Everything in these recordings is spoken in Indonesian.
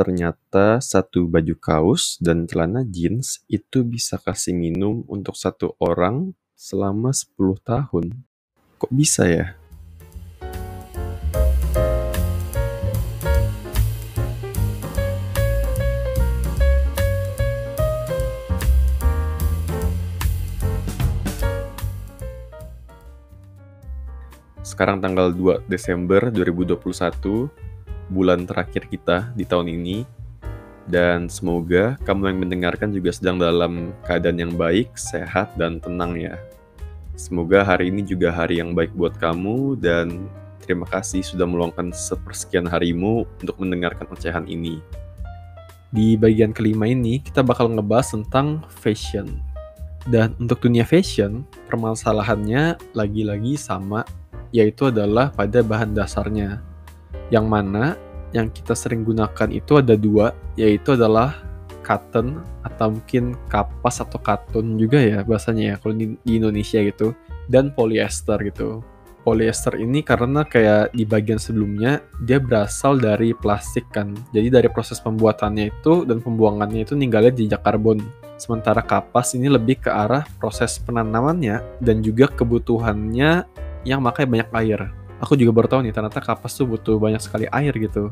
ternyata satu baju kaos dan celana jeans itu bisa kasih minum untuk satu orang selama 10 tahun. Kok bisa ya? Sekarang tanggal 2 Desember 2021, bulan terakhir kita di tahun ini. Dan semoga kamu yang mendengarkan juga sedang dalam keadaan yang baik, sehat, dan tenang ya. Semoga hari ini juga hari yang baik buat kamu dan terima kasih sudah meluangkan sepersekian harimu untuk mendengarkan ocehan ini. Di bagian kelima ini kita bakal ngebahas tentang fashion. Dan untuk dunia fashion, permasalahannya lagi-lagi sama yaitu adalah pada bahan dasarnya. Yang mana yang kita sering gunakan itu ada dua, yaitu adalah cotton atau mungkin kapas atau katun juga ya bahasanya ya kalau di, di Indonesia gitu dan polyester gitu. Polyester ini karena kayak di bagian sebelumnya dia berasal dari plastik kan. Jadi dari proses pembuatannya itu dan pembuangannya itu ninggalin jejak karbon. Sementara kapas ini lebih ke arah proses penanamannya dan juga kebutuhannya yang makai banyak air. Aku juga baru tahu nih ternyata kapas tuh butuh banyak sekali air gitu.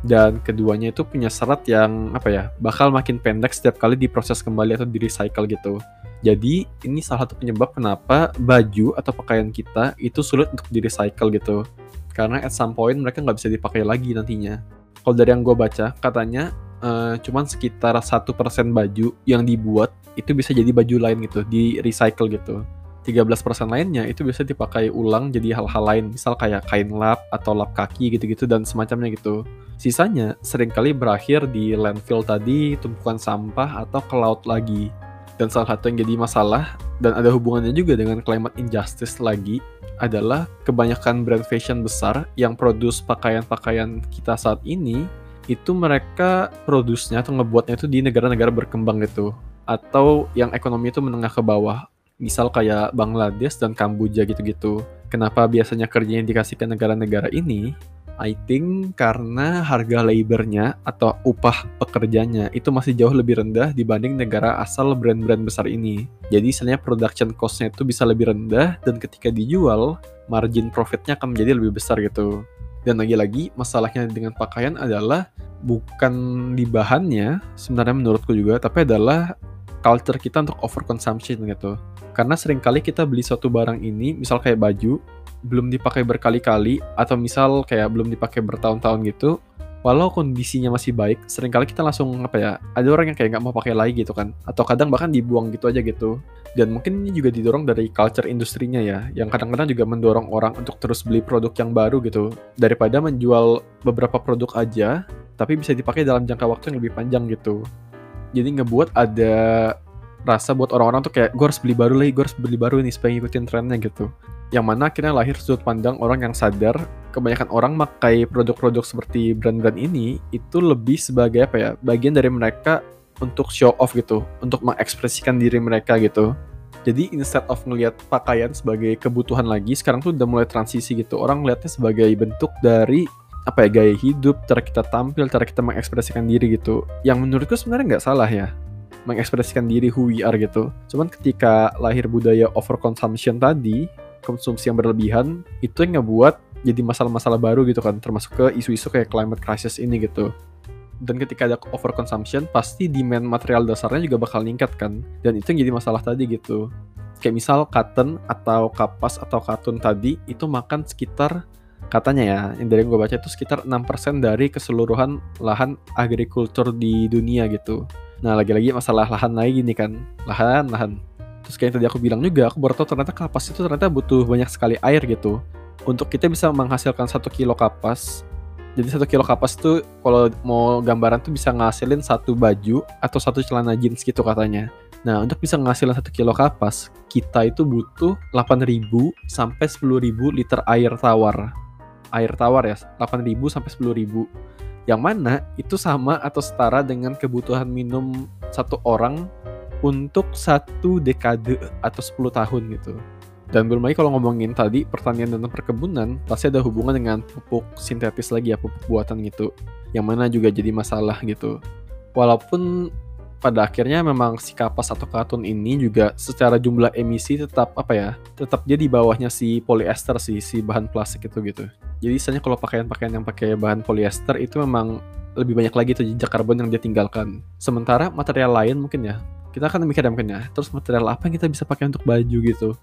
Dan keduanya itu punya serat yang apa ya, bakal makin pendek setiap kali diproses kembali atau di recycle gitu. Jadi ini salah satu penyebab kenapa baju atau pakaian kita itu sulit untuk di recycle gitu. Karena at some point mereka nggak bisa dipakai lagi nantinya. Kalau dari yang gue baca, katanya uh, cuman sekitar satu persen baju yang dibuat itu bisa jadi baju lain gitu, di recycle gitu. 13% lainnya itu bisa dipakai ulang jadi hal-hal lain, misal kayak kain lap atau lap kaki gitu-gitu dan semacamnya gitu. Sisanya sering kali berakhir di landfill tadi, tumpukan sampah atau ke laut lagi. Dan salah satu yang jadi masalah dan ada hubungannya juga dengan climate injustice lagi adalah kebanyakan brand fashion besar yang produce pakaian-pakaian kita saat ini itu mereka produsnya atau ngebuatnya itu di negara-negara berkembang gitu atau yang ekonomi itu menengah ke bawah misal kayak Bangladesh dan Kamboja gitu-gitu. Kenapa biasanya kerjanya dikasih ke negara-negara ini? I think karena harga labornya atau upah pekerjanya itu masih jauh lebih rendah dibanding negara asal brand-brand besar ini. Jadi istilahnya production cost-nya itu bisa lebih rendah dan ketika dijual, margin profitnya akan menjadi lebih besar gitu. Dan lagi-lagi masalahnya dengan pakaian adalah bukan di bahannya sebenarnya menurutku juga, tapi adalah culture kita untuk overconsumption gitu. Karena sering kali kita beli suatu barang ini, misal kayak baju, belum dipakai berkali-kali, atau misal kayak belum dipakai bertahun-tahun gitu, walau kondisinya masih baik, sering kali kita langsung apa ya, ada orang yang kayak nggak mau pakai lagi gitu kan, atau kadang bahkan dibuang gitu aja gitu. Dan mungkin ini juga didorong dari culture industrinya ya, yang kadang-kadang juga mendorong orang untuk terus beli produk yang baru gitu, daripada menjual beberapa produk aja, tapi bisa dipakai dalam jangka waktu yang lebih panjang gitu. Jadi ngebuat ada rasa buat orang-orang tuh kayak gue harus beli baru lagi, gue harus beli baru nih supaya ngikutin trennya gitu. Yang mana akhirnya lahir sudut pandang orang yang sadar kebanyakan orang makai produk-produk seperti brand-brand ini itu lebih sebagai apa ya, bagian dari mereka untuk show off gitu, untuk mengekspresikan diri mereka gitu. Jadi instead of ngelihat pakaian sebagai kebutuhan lagi, sekarang tuh udah mulai transisi gitu. Orang ngeliatnya sebagai bentuk dari apa ya gaya hidup, cara kita tampil, cara kita mengekspresikan diri gitu. Yang menurutku sebenarnya nggak salah ya mengekspresikan diri who we are gitu. Cuman ketika lahir budaya overconsumption tadi, konsumsi yang berlebihan, itu yang ngebuat jadi masalah-masalah baru gitu kan, termasuk ke isu-isu kayak climate crisis ini gitu. Dan ketika ada overconsumption, pasti demand material dasarnya juga bakal meningkat kan. Dan itu yang jadi masalah tadi gitu. Kayak misal cotton atau kapas atau katun tadi itu makan sekitar katanya ya, yang dari yang gue baca itu sekitar 6% dari keseluruhan lahan agrikultur di dunia gitu. Nah, lagi-lagi masalah lahan lagi nih kan. Lahan, lahan. Terus kayak tadi aku bilang juga, aku baru tahu ternyata kapas itu ternyata butuh banyak sekali air gitu. Untuk kita bisa menghasilkan satu kilo kapas, jadi satu kilo kapas itu kalau mau gambaran tuh bisa ngasilin satu baju atau satu celana jeans gitu katanya. Nah, untuk bisa ngasilin satu kilo kapas, kita itu butuh 8.000 sampai 10.000 liter air tawar. Air tawar ya, 8.000 sampai 10.000 yang mana itu sama atau setara dengan kebutuhan minum satu orang untuk satu dekade atau 10 tahun gitu. Dan belum lagi kalau ngomongin tadi pertanian dan perkebunan, pasti ada hubungan dengan pupuk sintetis lagi ya, pupuk buatan gitu. Yang mana juga jadi masalah gitu. Walaupun pada akhirnya memang si kapas atau katun ini juga secara jumlah emisi tetap apa ya tetap dia di bawahnya si polyester sih si bahan plastik itu gitu. Jadi misalnya kalau pakaian-pakaian yang pakai bahan polyester itu memang lebih banyak lagi tuh jejak karbon yang dia tinggalkan. Sementara material lain mungkin ya kita akan mikir mungkin ya terus material apa yang kita bisa pakai untuk baju gitu?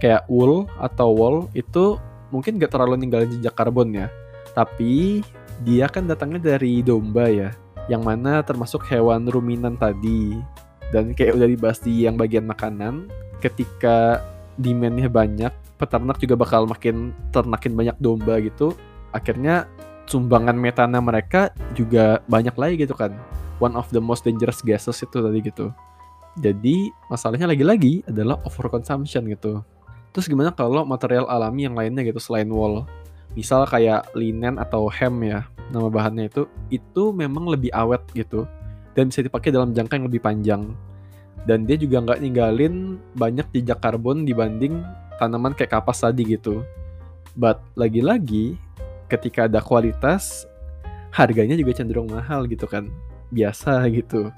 Kayak wool atau wool itu mungkin gak terlalu ninggalin jejak karbon ya tapi dia kan datangnya dari domba ya yang mana termasuk hewan ruminan tadi. Dan kayak udah dibahas di yang bagian makanan ketika demandnya banyak peternak juga bakal makin ternakin banyak domba gitu. Akhirnya sumbangan metana mereka juga banyak lagi gitu kan. One of the most dangerous gases itu tadi gitu. Jadi masalahnya lagi-lagi adalah overconsumption gitu. Terus gimana kalau material alami yang lainnya gitu selain wool? Misal kayak linen atau hem ya, nama bahannya itu, itu memang lebih awet gitu. Dan bisa dipakai dalam jangka yang lebih panjang. Dan dia juga nggak ninggalin banyak jejak karbon dibanding tanaman kayak kapas tadi gitu. But lagi-lagi, ketika ada kualitas, harganya juga cenderung mahal gitu kan. Biasa gitu.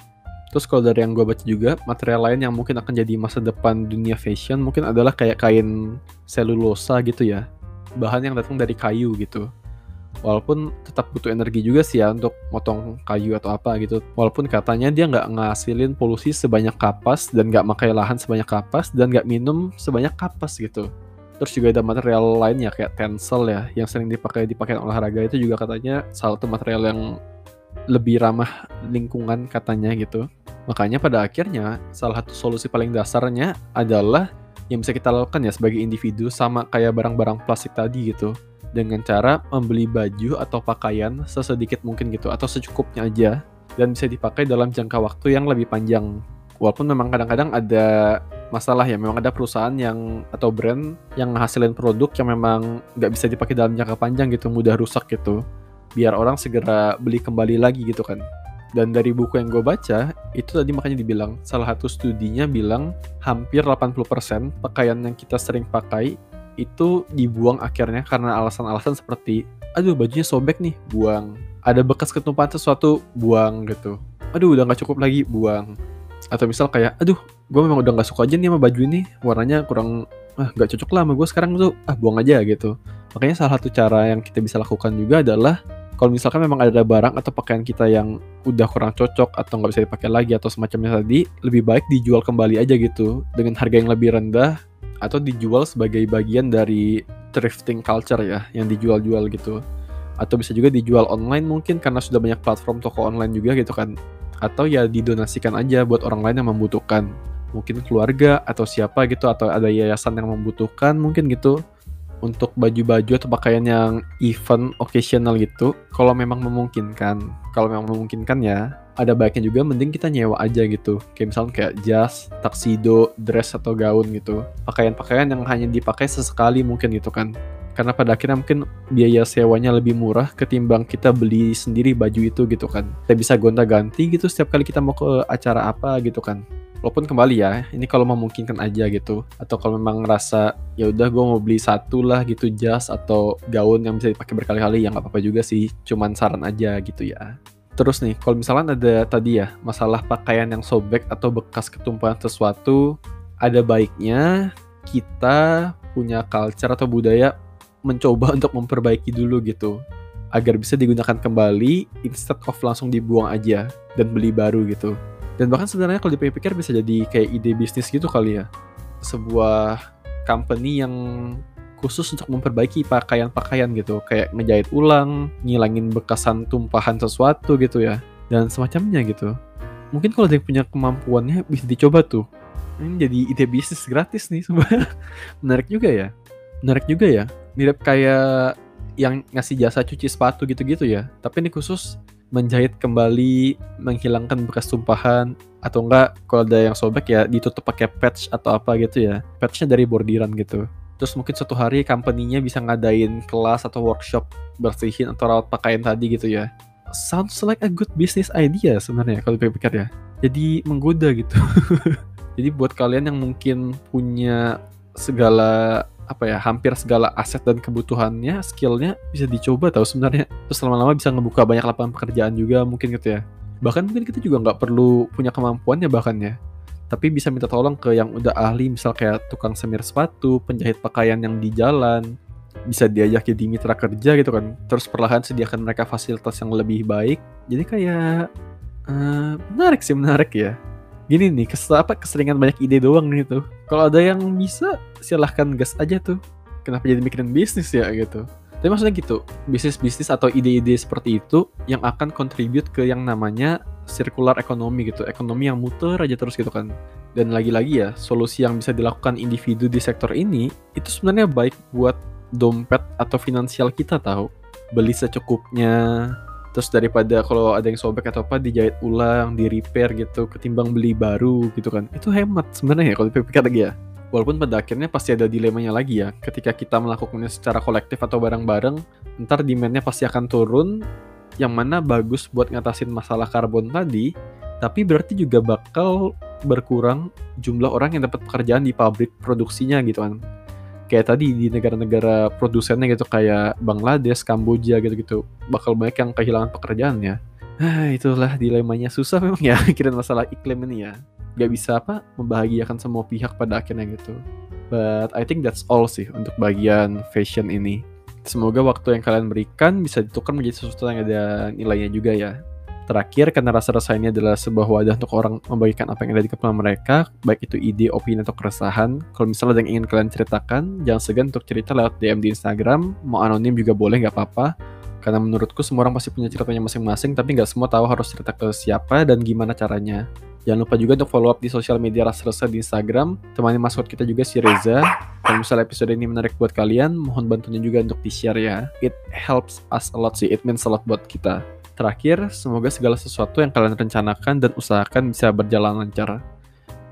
Terus kalau dari yang gue baca juga, material lain yang mungkin akan jadi masa depan dunia fashion mungkin adalah kayak kain selulosa gitu ya. Bahan yang datang dari kayu gitu. Walaupun tetap butuh energi juga sih ya untuk motong kayu atau apa gitu. Walaupun katanya dia nggak ngasilin polusi sebanyak kapas dan nggak makai lahan sebanyak kapas dan nggak minum sebanyak kapas gitu. Terus juga ada material lainnya kayak tensel ya yang sering dipakai di pakaian olahraga itu juga katanya salah satu material yang lebih ramah lingkungan katanya gitu. Makanya pada akhirnya salah satu solusi paling dasarnya adalah yang bisa kita lakukan ya sebagai individu sama kayak barang-barang plastik tadi gitu. Dengan cara membeli baju atau pakaian sesedikit mungkin gitu atau secukupnya aja dan bisa dipakai dalam jangka waktu yang lebih panjang. Walaupun memang kadang-kadang ada masalah ya, memang ada perusahaan yang atau brand yang menghasilkan produk yang memang nggak bisa dipakai dalam jangka panjang gitu, mudah rusak gitu biar orang segera beli kembali lagi gitu kan. Dan dari buku yang gue baca, itu tadi makanya dibilang, salah satu studinya bilang hampir 80% pakaian yang kita sering pakai itu dibuang akhirnya karena alasan-alasan seperti, aduh bajunya sobek nih, buang. Ada bekas ketumpahan sesuatu, buang gitu. Aduh udah gak cukup lagi, buang. Atau misal kayak, aduh gue memang udah gak suka aja nih sama baju ini, warnanya kurang, ah gak cocok lah sama gue sekarang tuh, ah buang aja gitu. Makanya salah satu cara yang kita bisa lakukan juga adalah kalau misalkan memang ada barang atau pakaian kita yang udah kurang cocok atau nggak bisa dipakai lagi atau semacamnya tadi, lebih baik dijual kembali aja gitu dengan harga yang lebih rendah atau dijual sebagai bagian dari thrifting culture ya yang dijual-jual gitu. Atau bisa juga dijual online mungkin karena sudah banyak platform toko online juga gitu kan. Atau ya didonasikan aja buat orang lain yang membutuhkan. Mungkin keluarga atau siapa gitu atau ada yayasan yang membutuhkan mungkin gitu untuk baju-baju atau pakaian yang event occasional gitu kalau memang memungkinkan. Kalau memang memungkinkan ya ada baiknya juga mending kita nyewa aja gitu. Kayak misalnya kayak jas, tuxedo, dress atau gaun gitu. Pakaian-pakaian yang hanya dipakai sesekali mungkin gitu kan. Karena pada akhirnya mungkin biaya sewanya lebih murah ketimbang kita beli sendiri baju itu gitu kan. Kita bisa gonta-ganti gitu setiap kali kita mau ke acara apa gitu kan walaupun kembali ya ini kalau memungkinkan aja gitu. Atau kalau memang ngerasa ya udah gue mau beli satu lah gitu jas atau gaun yang bisa dipakai berkali-kali ya nggak apa-apa juga sih. Cuman saran aja gitu ya. Terus nih kalau misalnya ada tadi ya masalah pakaian yang sobek atau bekas ketumpahan sesuatu ada baiknya kita punya culture atau budaya mencoba untuk memperbaiki dulu gitu. Agar bisa digunakan kembali instead of langsung dibuang aja dan beli baru gitu dan bahkan sebenarnya kalau dipikir-pikir bisa jadi kayak ide bisnis gitu kali ya. Sebuah company yang khusus untuk memperbaiki pakaian-pakaian gitu. Kayak ngejahit ulang ngilangin bekasan tumpahan sesuatu gitu ya. Dan semacamnya gitu. Mungkin kalau dia punya kemampuannya bisa dicoba tuh. Ini jadi ide bisnis gratis nih sebenarnya. Menarik juga ya. Menarik juga ya. Mirip kayak yang ngasih jasa cuci sepatu gitu-gitu ya. Tapi ini khusus menjahit kembali, menghilangkan bekas tumpahan atau enggak kalau ada yang sobek ya ditutup pakai patch atau apa gitu ya. Patchnya dari bordiran gitu. Terus mungkin suatu hari company-nya bisa ngadain kelas atau workshop bersihin atau rawat pakaian tadi gitu ya. Sounds like a good business idea sebenarnya kalau dipikir ya. Jadi menggoda gitu. Jadi buat kalian yang mungkin punya segala apa ya hampir segala aset dan kebutuhannya skillnya bisa dicoba tahu sebenarnya. Terus lama-lama bisa ngebuka banyak lapangan pekerjaan juga mungkin gitu ya. Bahkan mungkin kita juga nggak perlu punya kemampuannya bahkan ya. Tapi bisa minta tolong ke yang udah ahli misal kayak tukang semir sepatu penjahit pakaian yang di jalan bisa diajak jadi mitra kerja gitu kan. Terus perlahan sediakan mereka fasilitas yang lebih baik. Jadi kayak uh, menarik sih menarik ya gini nih kes apa keseringan banyak ide doang gitu kalau ada yang bisa silahkan gas aja tuh. Kenapa jadi mikirin bisnis ya gitu. Tapi maksudnya gitu bisnis-bisnis atau ide-ide seperti itu yang akan contribute ke yang namanya circular ekonomi gitu. Ekonomi yang muter aja terus gitu kan. Dan lagi-lagi ya solusi yang bisa dilakukan individu di sektor ini itu sebenarnya baik buat dompet atau finansial kita tahu. Beli secukupnya terus daripada kalau ada yang sobek atau apa dijahit ulang, di repair gitu, ketimbang beli baru gitu kan. Itu hemat sebenarnya ya kalau dipikir lagi ya. Walaupun pada akhirnya pasti ada dilemanya lagi ya. Ketika kita melakukannya secara kolektif atau bareng-bareng, ntar demandnya pasti akan turun. Yang mana bagus buat ngatasin masalah karbon tadi, tapi berarti juga bakal berkurang jumlah orang yang dapat pekerjaan di pabrik produksinya gitu kan kayak tadi di negara-negara produsennya gitu kayak Bangladesh, Kamboja gitu-gitu bakal banyak yang kehilangan pekerjaannya. Ah, itulah dilemanya susah memang ya mikirin masalah iklim ini ya. Gak bisa apa membahagiakan semua pihak pada akhirnya gitu. But I think that's all sih untuk bagian fashion ini. Semoga waktu yang kalian berikan bisa ditukar menjadi sesuatu yang ada nilainya juga ya. Terakhir, karena rasa rasa ini adalah sebuah wadah untuk orang membagikan apa yang ada di kepala mereka, baik itu ide, opini, atau keresahan. Kalau misalnya ada yang ingin kalian ceritakan, jangan segan untuk cerita lewat DM di Instagram, mau anonim juga boleh, nggak apa-apa. Karena menurutku semua orang pasti punya ceritanya masing-masing, tapi nggak semua tahu harus cerita ke siapa dan gimana caranya. Jangan lupa juga untuk follow up di sosial media Rasa Rasa di Instagram. Temani masuk kita juga si Reza. Kalau misalnya episode ini menarik buat kalian, mohon bantunya juga untuk di-share ya. It helps us a lot sih, it means a lot buat kita. Terakhir, semoga segala sesuatu yang kalian rencanakan dan usahakan bisa berjalan lancar.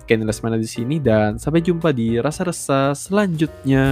Sekian Lesmana di sini dan sampai jumpa di rasa-rasa selanjutnya.